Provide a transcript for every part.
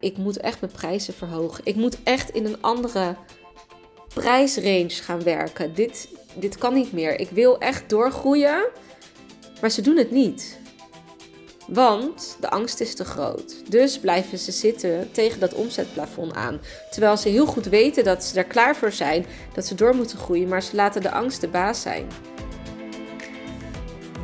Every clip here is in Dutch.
Ik moet echt mijn prijzen verhogen. Ik moet echt in een andere prijsrange gaan werken. Dit, dit kan niet meer. Ik wil echt doorgroeien. Maar ze doen het niet. Want de angst is te groot. Dus blijven ze zitten tegen dat omzetplafond aan. Terwijl ze heel goed weten dat ze er klaar voor zijn, dat ze door moeten groeien, maar ze laten de angst de baas zijn.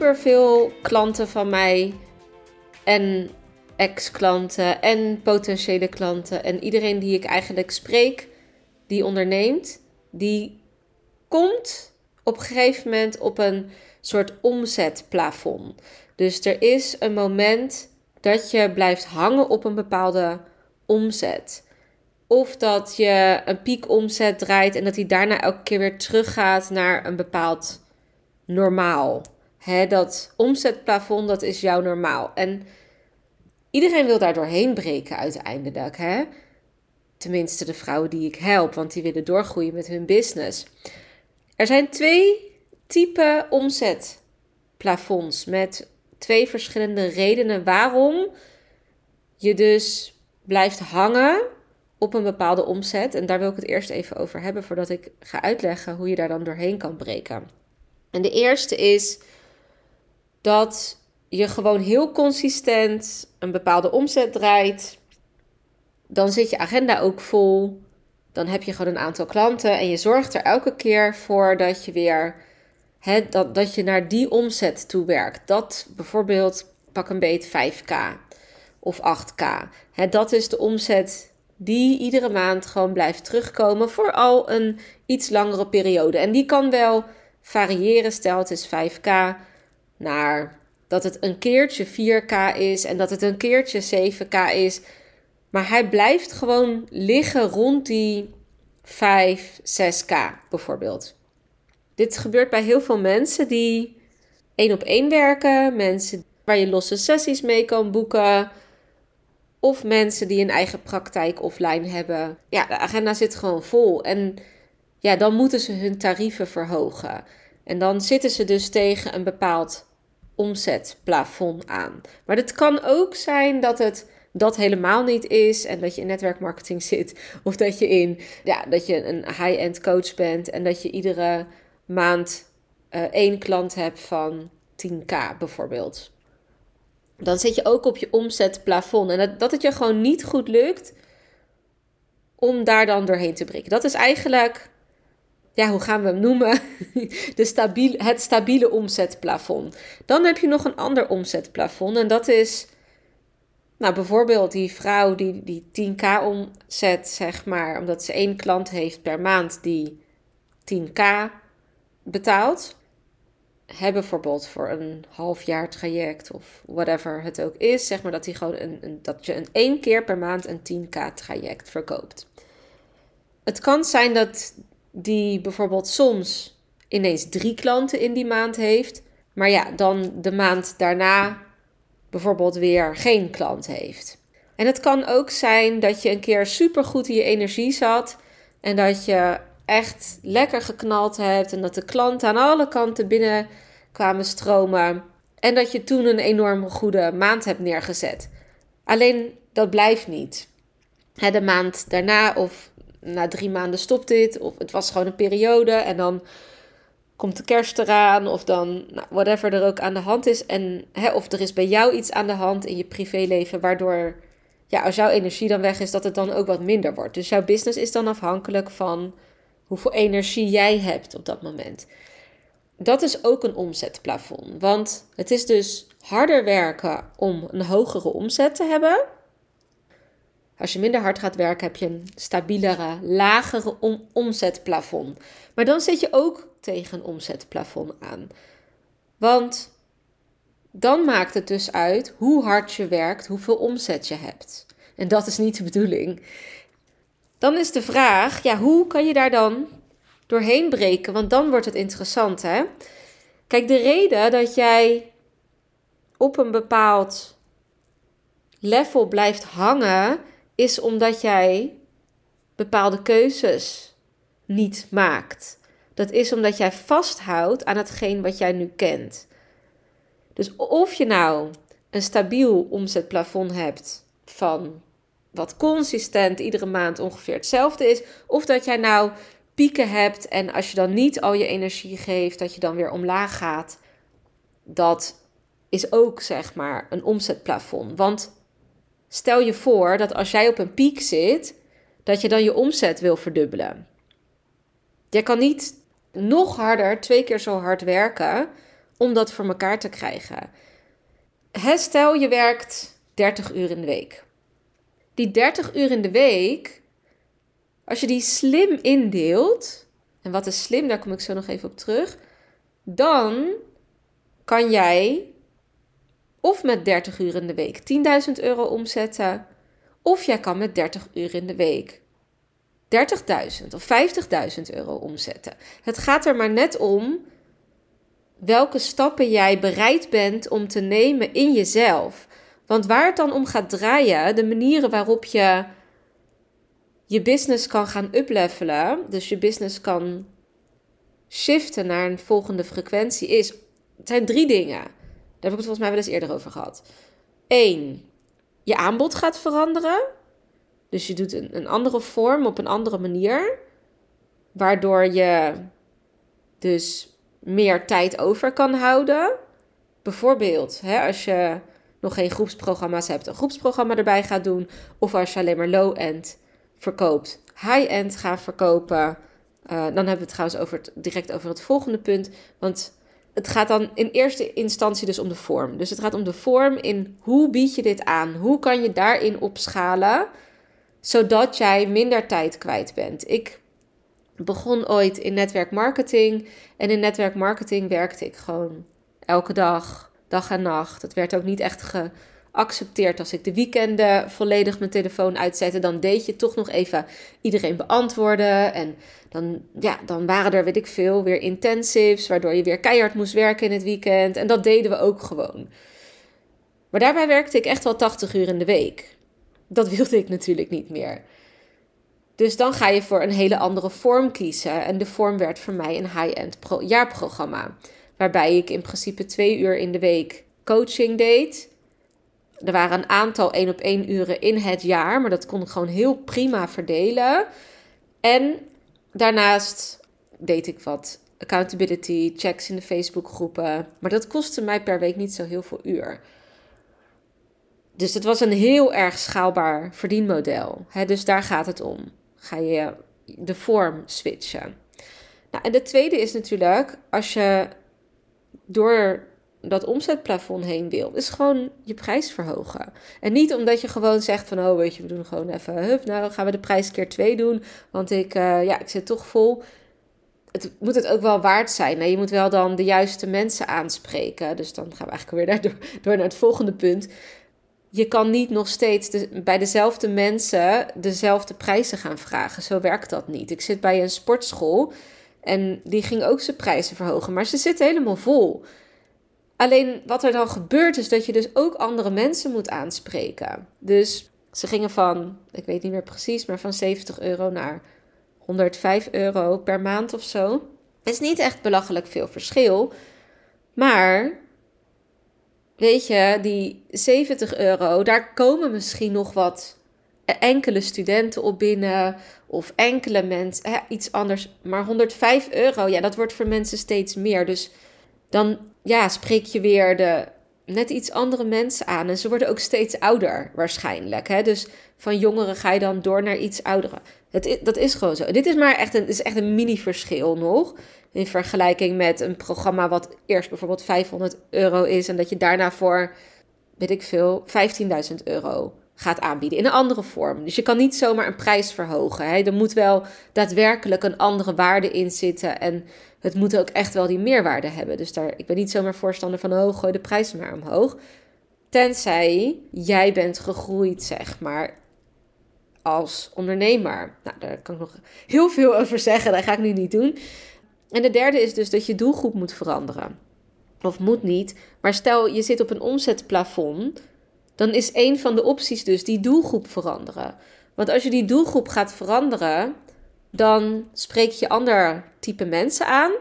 Super veel klanten van mij en ex-klanten en potentiële klanten en iedereen die ik eigenlijk spreek, die onderneemt, die komt op een gegeven moment op een soort omzetplafond. Dus er is een moment dat je blijft hangen op een bepaalde omzet. Of dat je een piekomzet draait en dat die daarna elke keer weer teruggaat naar een bepaald normaal. Hè, dat omzetplafond, dat is jouw normaal. En iedereen wil daar doorheen breken uiteindelijk. Hè? Tenminste, de vrouwen die ik help, want die willen doorgroeien met hun business. Er zijn twee typen omzetplafonds met twee verschillende redenen waarom je dus blijft hangen op een bepaalde omzet. En daar wil ik het eerst even over hebben voordat ik ga uitleggen hoe je daar dan doorheen kan breken. En de eerste is dat je gewoon heel consistent een bepaalde omzet draait. Dan zit je agenda ook vol. Dan heb je gewoon een aantal klanten en je zorgt er elke keer voor dat je weer hè, dat, dat je naar die omzet toe werkt. Dat bijvoorbeeld pak een beet 5k of 8k. Hè, dat is de omzet die iedere maand gewoon blijft terugkomen voor al een iets langere periode. En die kan wel variëren. Stel het is 5k naar dat het een keertje 4K is en dat het een keertje 7K is. Maar hij blijft gewoon liggen rond die 5, 6K bijvoorbeeld. Dit gebeurt bij heel veel mensen die één op één werken, mensen waar je losse sessies mee kan boeken. Of mensen die een eigen praktijk offline hebben. Ja, de agenda zit gewoon vol. En ja, dan moeten ze hun tarieven verhogen. En dan zitten ze dus tegen een bepaald omzetplafond aan. Maar het kan ook zijn dat het dat helemaal niet is en dat je in netwerkmarketing zit of dat je in ja, dat je een high-end coach bent en dat je iedere maand uh, één klant hebt van 10k bijvoorbeeld. Dan zit je ook op je omzetplafond en dat, dat het je gewoon niet goed lukt om daar dan doorheen te breken. Dat is eigenlijk ja, hoe gaan we hem noemen? De stabiel, het stabiele omzetplafond. Dan heb je nog een ander omzetplafond. En dat is, nou bijvoorbeeld die vrouw die, die 10k omzet, zeg maar, omdat ze één klant heeft per maand die 10k betaalt. Hebben bijvoorbeeld voor een half jaar traject of whatever het ook is, zeg maar dat, die gewoon een, dat je een één keer per maand een 10k traject verkoopt. Het kan zijn dat die bijvoorbeeld soms ineens drie klanten in die maand heeft, maar ja, dan de maand daarna bijvoorbeeld weer geen klant heeft. En het kan ook zijn dat je een keer supergoed in je energie zat en dat je echt lekker geknald hebt en dat de klanten aan alle kanten binnen kwamen stromen en dat je toen een enorm goede maand hebt neergezet. Alleen dat blijft niet. De maand daarna of na drie maanden stopt dit. Of het was gewoon een periode en dan komt de kerst eraan. Of dan nou, whatever er ook aan de hand is. En, hè, of er is bij jou iets aan de hand in je privéleven waardoor... Ja, als jouw energie dan weg is, dat het dan ook wat minder wordt. Dus jouw business is dan afhankelijk van hoeveel energie jij hebt op dat moment. Dat is ook een omzetplafond. Want het is dus harder werken om een hogere omzet te hebben Als je minder hard gaat werken, heb je een stabielere, lagere omzetplafond. Maar dan zit je ook tegen een omzetplafond aan. Want dan maakt het dus uit hoe hard je werkt, hoeveel omzet je hebt. En dat is niet de bedoeling. Dan is de vraag, ja, hoe kan je daar dan doorheen breken? Want dan wordt het interessant, hè? Kijk, de reden dat jij op een bepaald level blijft hangen, is omdat jij bepaalde keuzes niet maakt. Dat is omdat jij vasthoudt aan hetgeen wat jij nu kent. Dus of je nou een stabiel omzetplafond hebt van wat consistent iedere maand ongeveer hetzelfde is, of dat jij nou pieken hebt en als je dan niet al je energie geeft, dat je dan weer omlaag gaat. Dat is ook zeg maar een omzetplafond. Want stel je voor dat als jij op een piek zit, dat je dan je omzet wil verdubbelen. Je kan niet nog harder, twee keer zo hard werken om dat voor elkaar te krijgen. stel je werkt 30 uur in de week. Die 30 uur in de week, als je die slim indeelt, en wat is slim, daar kom ik zo nog even op terug, dan kan jij of met 30 uur in de week 10.000 euro omzetten, of jij kan met 30 uur in de week 30.000 of 50.000 euro omzetten. Het gaat er maar net om welke stappen jij bereid bent om te nemen in jezelf. Want waar het dan om gaat draaien, de manieren waarop je je business kan gaan uplevelen, dus je business kan shiften naar een volgende frequentie, is, het zijn drie dingen. Daar heb ik het volgens mij wel eens eerder over gehad. Eén, je aanbod gaat veranderen. Dus je doet een, andere vorm op een andere manier. Waardoor je dus meer tijd over kan houden. Bijvoorbeeld, hè, als je nog geen groepsprogramma's hebt, een groepsprogramma erbij gaat doen. Of als je alleen maar low-end verkoopt, high-end gaat verkopen. Uh, dan hebben we het trouwens over direct over het volgende punt. Want het gaat dan in eerste instantie dus om de vorm. Dus het gaat om de vorm in hoe bied je dit aan? Hoe kan je daarin opschalen, zodat jij minder tijd kwijt bent? Ik begon ooit in netwerkmarketing en in netwerkmarketing werkte ik gewoon elke dag, dag en nacht. Het werd ook niet echt ge accepteert als ik de weekenden volledig mijn telefoon uitzette. Dan deed je toch nog even iedereen beantwoorden. En dan, ja, dan waren er, weet ik veel, weer intensives. Waardoor je weer keihard moest werken in het weekend. En dat deden we ook gewoon. Maar daarbij werkte ik echt wel 80 uur in de week. Dat wilde ik natuurlijk niet meer. Dus dan ga je voor een hele andere vorm kiezen. En de vorm werd voor mij een high-end jaarprogramma. Waarbij ik in principe twee uur in de week coaching deed er waren een aantal één op één uren in het jaar, maar dat kon ik gewoon heel prima verdelen. En daarnaast deed ik wat accountability, checks in de Facebookgroepen. Maar dat kostte mij per week niet zo heel veel uur. Dus het was een heel erg schaalbaar verdienmodel. dus daar gaat het om. Ga je de vorm switchen. Nou, en de tweede is natuurlijk, als je door dat omzetplafond heen wil, is gewoon je prijs verhogen. En niet omdat je gewoon zegt van, oh weet je, we doen gewoon even, hup, nou gaan we de prijs keer twee doen, want ik, uh, ja, ik zit toch vol. Het moet het ook wel waard zijn. Nee, je moet wel dan de juiste mensen aanspreken. Dus dan gaan we eigenlijk weer door, door naar het volgende punt. Je kan niet nog steeds bij dezelfde mensen dezelfde prijzen gaan vragen. Zo werkt dat niet. Ik zit bij een sportschool en die ging ook zijn prijzen verhogen, maar ze zitten helemaal vol. Alleen wat er dan gebeurt is dat je dus ook andere mensen moet aanspreken. Dus ze gingen van, ik weet niet meer precies, maar van 70 euro naar 105 euro per maand of zo. Is niet echt belachelijk veel verschil. Maar weet je, die 70 euro, daar komen misschien nog wat enkele studenten op binnen of enkele mensen, iets anders. Maar 105 euro, ja, dat wordt voor mensen steeds meer. Dus dan ja, spreek je weer de net iets andere mensen aan. En ze worden ook steeds ouder waarschijnlijk. Hè? Dus van jongeren ga je dan door naar iets ouderen. Het, dat is gewoon zo. Dit is maar echt een, is echt een mini-verschil nog. In vergelijking met een programma wat eerst bijvoorbeeld 500 euro is. En dat je daarna voor, weet ik veel, 15.000 euro gaat aanbieden in een andere vorm. Dus je kan niet zomaar een prijs verhogen. Hè? Er moet wel daadwerkelijk een andere waarde in zitten. En het moet ook echt wel die meerwaarde hebben. Dus daar, ik ben niet zomaar voorstander van, oh, gooi de prijzen maar omhoog. Tenzij jij bent gegroeid, zeg maar, als ondernemer. Nou, daar kan ik nog heel veel over zeggen. Dat ga ik nu niet doen. En de derde is dus dat je doelgroep moet veranderen. Of moet niet. Maar stel je zit op een omzetplafond. Dan is een van de opties dus die doelgroep veranderen. Want als je die doelgroep gaat veranderen, dan spreek je ander type mensen aan.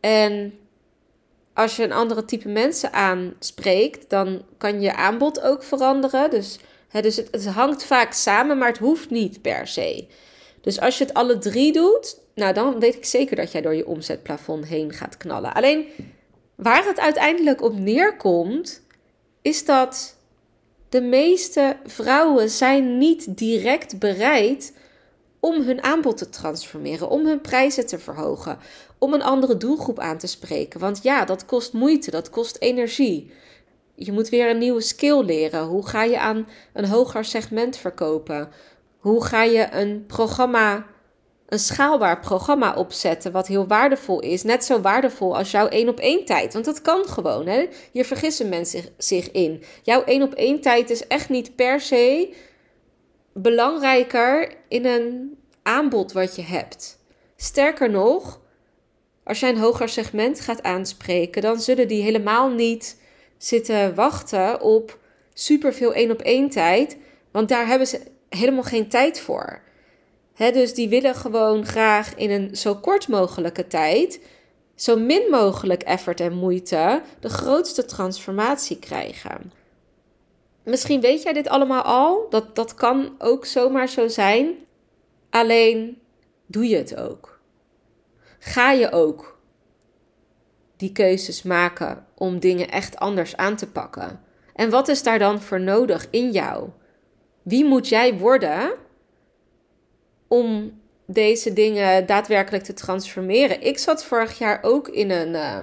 En als je een andere type mensen aanspreekt, dan kan je aanbod ook veranderen. Dus, hè, dus het, het hangt vaak samen, maar het hoeft niet per se. Dus als je het alle drie doet, nou dan weet ik zeker dat jij door je omzetplafond heen gaat knallen. Alleen waar het uiteindelijk op neerkomt, is dat de meeste vrouwen zijn niet direct bereid om hun aanbod te transformeren, om hun prijzen te verhogen, om een andere doelgroep aan te spreken. Want ja, dat kost moeite, dat kost energie. Je moet weer een nieuwe skill leren. Hoe ga je aan een hoger segment verkopen? Hoe ga je een programma, een schaalbaar programma opzetten wat heel waardevol is? Net zo waardevol als jouw één op één tijd. Want dat kan gewoon. Hè? Hier vergissen mensen zich in. Jouw één op één tijd is echt niet per se belangrijker in een aanbod wat je hebt. Sterker nog, als jij een hoger segment gaat aanspreken, dan zullen die helemaal niet zitten wachten op superveel één op één tijd, want daar hebben ze helemaal geen tijd voor. Dus die willen gewoon graag in een zo kort mogelijke tijd, zo min mogelijk effort en moeite, de grootste transformatie krijgen. Misschien weet jij dit allemaal al, dat, dat kan ook zomaar zo zijn. Alleen doe je het ook. Ga je ook die keuzes maken om dingen echt anders aan te pakken? En wat is daar dan voor nodig in jou? Wie moet jij worden om deze dingen daadwerkelijk te transformeren? Ik zat vorig jaar ook in een, uh,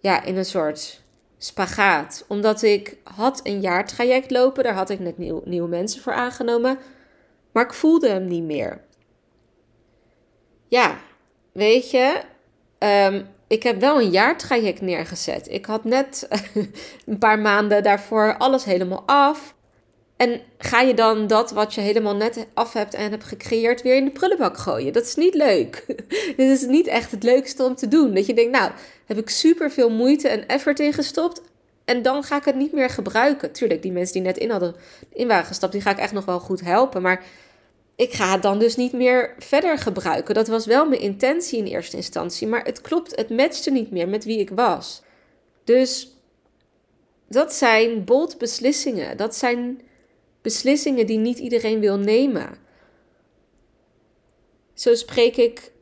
ja, in een soort spagaat. Omdat ik had een jaartraject lopen, daar had ik net nieuw, nieuwe mensen voor aangenomen. Maar ik voelde hem niet meer. Ja, weet je, um, ik heb wel een jaartraject neergezet. Ik had net een paar maanden daarvoor alles helemaal af. En ga je dan dat wat je helemaal net af hebt en hebt gecreëerd weer in de prullenbak gooien? Dat is niet leuk. Dit is niet echt het leukste om te doen. Dat je denkt, nou, heb ik super veel moeite en effort ingestopt. En dan ga ik het niet meer gebruiken. Tuurlijk, die mensen die net in, hadden, in waren gestapt, die ga ik echt nog wel goed helpen. Maar ik ga het dan dus niet meer verder gebruiken. Dat was wel mijn intentie in eerste instantie. Maar het klopt, het matchte niet meer met wie ik was. Dus dat zijn bold beslissingen. Dat zijn beslissingen die niet iedereen wil nemen. Zo spreek ik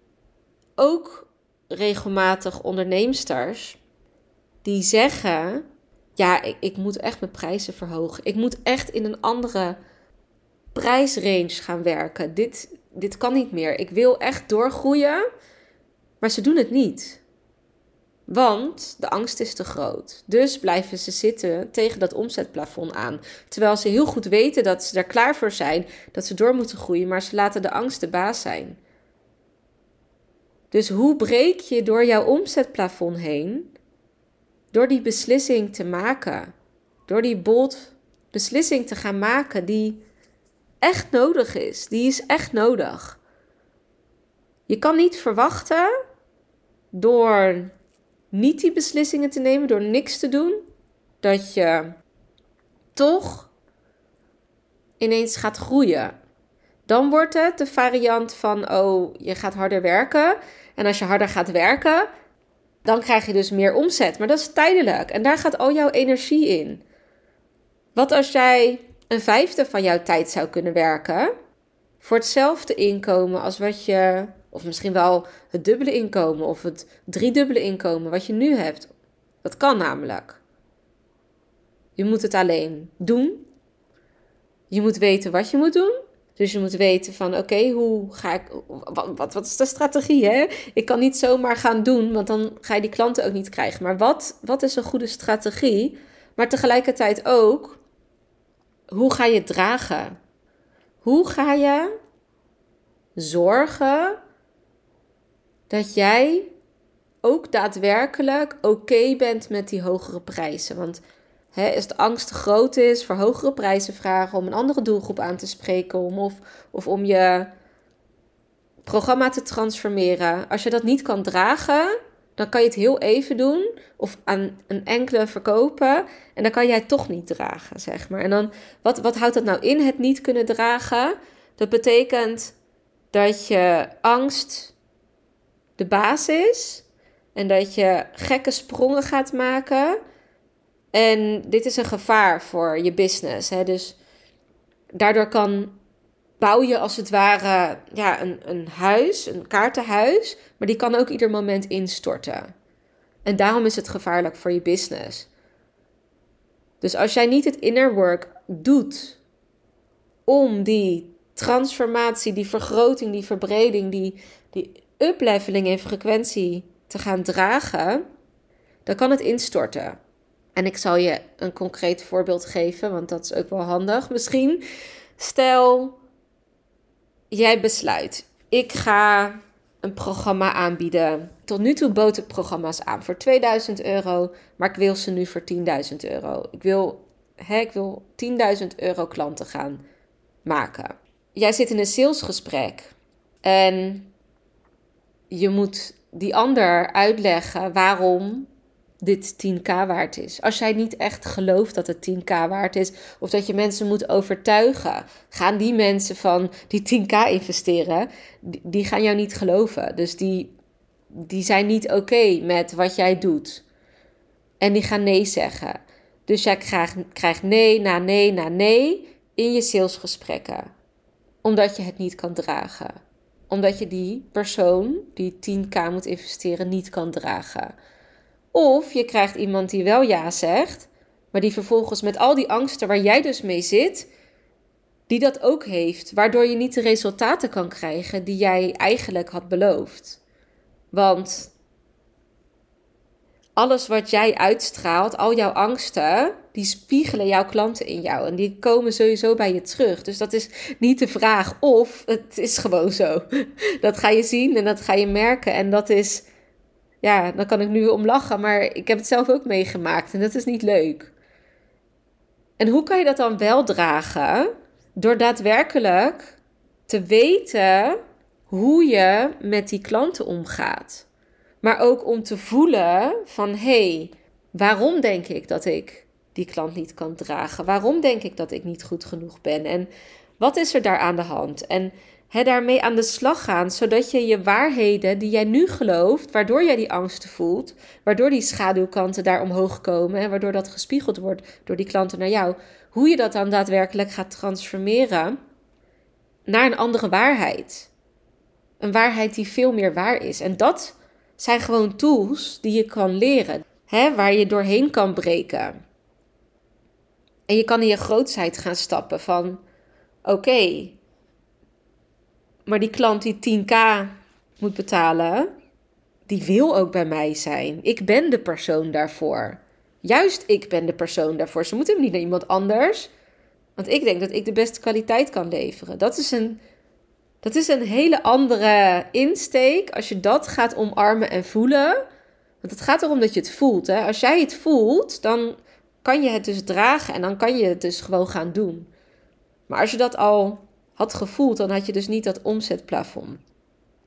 ook regelmatig onderneemsters die zeggen: Ja, ik, ik moet echt mijn prijzen verhogen. Ik moet echt in een andere prijsrange gaan werken. Dit, dit kan niet meer. Ik wil echt doorgroeien, maar ze doen het niet. Want de angst is te groot. Dus blijven ze zitten tegen dat omzetplafond aan. Terwijl ze heel goed weten dat ze er klaar voor zijn, dat ze door moeten groeien, maar ze laten de angst de baas zijn. Dus hoe breek je door jouw omzetplafond heen? Door die beslissing te maken. Door die bold beslissing te gaan maken die echt nodig is. Die is echt nodig. Je kan niet verwachten door niet die beslissingen te nemen, door niks te doen, dat je toch ineens gaat groeien. Dan wordt het de variant van, oh, je gaat harder werken. En als je harder gaat werken, dan krijg je dus meer omzet. Maar dat is tijdelijk. En daar gaat al jouw energie in. Wat als jij een vijfde van jouw tijd zou kunnen werken voor hetzelfde inkomen als wat je of misschien wel het dubbele inkomen of het driedubbele inkomen wat je nu hebt. Dat kan namelijk. Je moet het alleen doen. Je moet weten wat je moet doen. Dus je moet weten van oké, hoe ga ik. Wat, wat, is de strategie? Hè? Ik kan niet zomaar gaan doen, want dan ga je die klanten ook niet krijgen. Maar wat, wat is een goede strategie? Maar tegelijkertijd ook hoe ga je het dragen? Hoe ga je zorgen dat jij ook daadwerkelijk oké bent met die hogere prijzen? Want hè, als de angst groot is voor hogere prijzen vragen, om een andere doelgroep aan te spreken, om of, of om je programma te transformeren. Als je dat niet kan dragen, dan kan je het heel even doen of aan een enkele verkopen en dan kan jij het toch niet dragen, zeg maar. En dan, wat, wat houdt dat nou in, het niet kunnen dragen? Dat betekent dat je angst de basis is en dat je gekke sprongen gaat maken. En dit is een gevaar voor je business. Hè? Dus daardoor kan bouw je als het ware ja, een, een huis, een kaartenhuis, maar die kan ook ieder moment instorten. En daarom is het gevaarlijk voor je business. Dus als jij niet het inner work doet om die transformatie, die vergroting, die verbreding, die, die upleveling in frequentie te gaan dragen, dan kan het instorten. En ik zal je een concreet voorbeeld geven, want dat is ook wel handig misschien. Stel, jij besluit, ik ga een programma aanbieden. Tot nu toe bood ik programma's aan voor 2000 euro, maar ik wil ze nu voor 10.000 euro. Ik wil, ik wil 10.000 euro klanten gaan maken. Jij zit in een salesgesprek en je moet die ander uitleggen waarom dit 10k waard is. Als jij niet echt gelooft dat het 10k waard is, of dat je mensen moet overtuigen, gaan die mensen van die 10k investeren, die, gaan jou niet geloven. Dus die, die zijn niet oké met wat jij doet. En die gaan nee zeggen. Dus jij krijgt, krijgt nee na nee na nee in je salesgesprekken. Omdat je het niet kan dragen. Omdat je die persoon die 10k moet investeren niet kan dragen. Of je krijgt iemand die wel ja zegt, maar die vervolgens met al die angsten waar jij dus mee zit, die dat ook heeft, waardoor je niet de resultaten kan krijgen die jij eigenlijk had beloofd. Want alles wat jij uitstraalt, al jouw angsten, die spiegelen jouw klanten in jou en die komen sowieso bij je terug. Dus dat is niet de vraag of het is gewoon zo. Dat ga je zien en dat ga je merken en dat is ja, dan kan ik nu om lachen, maar ik heb het zelf ook meegemaakt en dat is niet leuk. En hoe kan je dat dan wel dragen? Door daadwerkelijk te weten hoe je met die klanten omgaat. Maar ook om te voelen van hé, hey, waarom denk ik dat ik die klant niet kan dragen? Waarom denk ik dat ik niet goed genoeg ben? En wat is er daar aan de hand? En he, daarmee aan de slag gaan, zodat je je waarheden die jij nu gelooft, waardoor jij die angsten voelt, waardoor die schaduwkanten daar omhoog komen en waardoor dat gespiegeld wordt door die klanten naar jou, hoe je dat dan daadwerkelijk gaat transformeren naar een andere waarheid. Een waarheid die veel meer waar is. En dat zijn gewoon tools die je kan leren, hè, waar je doorheen kan breken. En je kan in je grootheid gaan stappen van: oké, maar die klant die 10k moet betalen, die wil ook bij mij zijn. Ik ben de persoon daarvoor. Juist ik ben de persoon daarvoor. Ze moeten niet naar iemand anders. Want ik denk dat ik de beste kwaliteit kan leveren. Dat is een, dat is een hele andere insteek als je dat gaat omarmen en voelen. Want het gaat erom dat je het voelt. Hè? Als jij het voelt, dan kan je het dus dragen en dan kan je het dus gewoon gaan doen. Maar als je dat al had gevoeld, dan had je dus niet dat omzetplafond.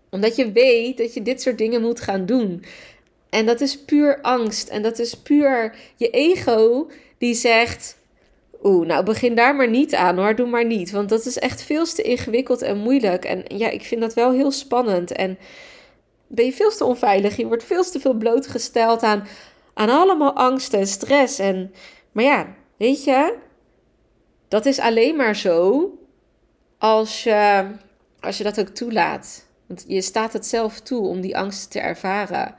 Omdat je weet dat je dit soort dingen moet gaan doen. En dat is puur angst. En dat is puur je ego die zegt. Oeh, nou begin daar maar niet aan hoor, doe maar niet. Want dat is echt veel te ingewikkeld en moeilijk. En ja, ik vind dat wel heel spannend. En ben je veel te onveilig. Je wordt veel te veel blootgesteld aan, aan allemaal angst en stress. En, maar ja, weet je, dat is alleen maar zo als je, als je dat ook toelaat. Want je staat het zelf toe om die angsten te ervaren.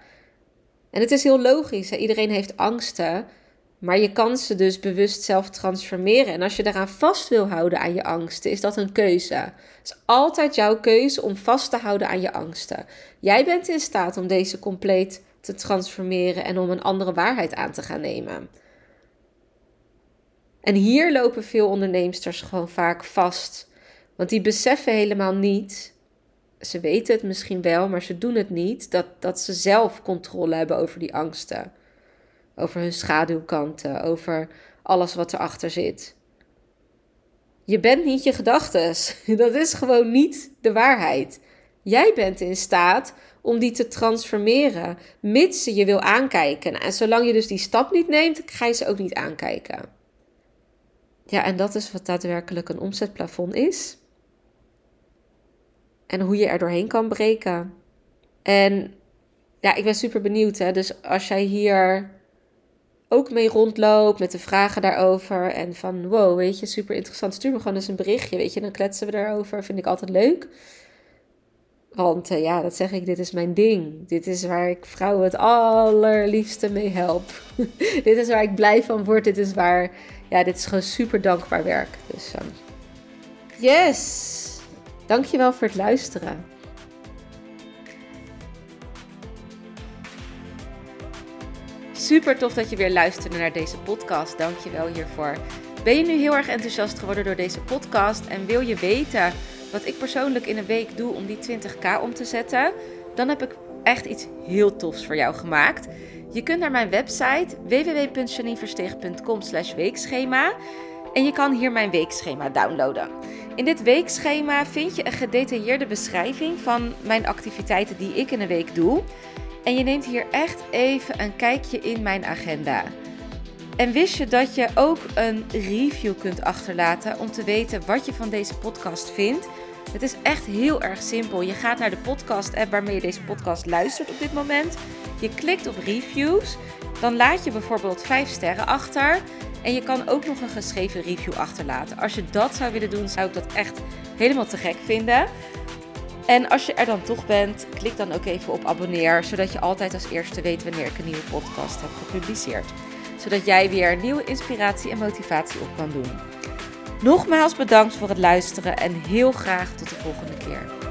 En het is heel logisch, iedereen heeft angsten. Maar je kan ze dus bewust zelf transformeren. En als je daaraan vast wil houden aan je angsten, is dat een keuze. Het is altijd jouw keuze om vast te houden aan je angsten. Jij bent in staat om deze compleet te transformeren en om een andere waarheid aan te gaan nemen. En hier lopen veel onderneemsters gewoon vaak vast. Want die beseffen helemaal niet, ze weten het misschien wel, maar ze doen het niet, dat, dat ze zelf controle hebben over die angsten. Over hun schaduwkanten, over alles wat erachter zit. Je bent niet je gedachten. Dat is gewoon niet de waarheid. Jij bent in staat om die te transformeren, mits je je wil aankijken. En zolang je dus die stap niet neemt, ga je ze ook niet aankijken. Ja, en dat is wat daadwerkelijk een omzetplafond is. En hoe je er doorheen kan breken. En ja, ik ben super benieuwd. Hè? Dus als jij hier ook mee rondloopt met de vragen daarover. En van wow, weet je, super interessant. Stuur me gewoon eens een berichtje, weet je. Dan kletsen we daarover. Vind ik altijd leuk. Want uh, ja, dat zeg ik, dit is mijn ding. Dit is waar ik vrouwen het allerliefste mee help. dit is waar ik blij van word. Dit is waar, ja, dit is gewoon super dankbaar werk. Dus um, yes, dankjewel voor het luisteren. Super tof dat je weer luisterde naar deze podcast. Dankjewel hiervoor. Ben je nu heel erg enthousiast geworden door deze podcast en wil je weten wat ik persoonlijk in een week doe om die 20k om te zetten, dan heb ik echt iets heel tofs voor jou gemaakt. Je kunt naar mijn website www.janineversteeg.com weekschema en je kan hier mijn weekschema downloaden. In dit weekschema vind je een gedetailleerde beschrijving van mijn activiteiten die ik in een week doe. En je neemt hier echt even een kijkje in mijn agenda. En wist je dat je ook een review kunt achterlaten om te weten wat je van deze podcast vindt? Het is echt heel erg simpel. Je gaat naar de podcast-app waarmee je deze podcast luistert op dit moment. Je klikt op reviews. Dan laat je bijvoorbeeld 5 sterren achter. En je kan ook nog een geschreven review achterlaten. Als je dat zou willen doen, zou ik dat echt helemaal te gek vinden. En als je er dan toch bent, klik dan ook even op abonneer, zodat je altijd als eerste weet wanneer ik een nieuwe podcast heb gepubliceerd. Zodat jij weer nieuwe inspiratie en motivatie op kan doen. Nogmaals bedankt voor het luisteren en heel graag tot de volgende keer.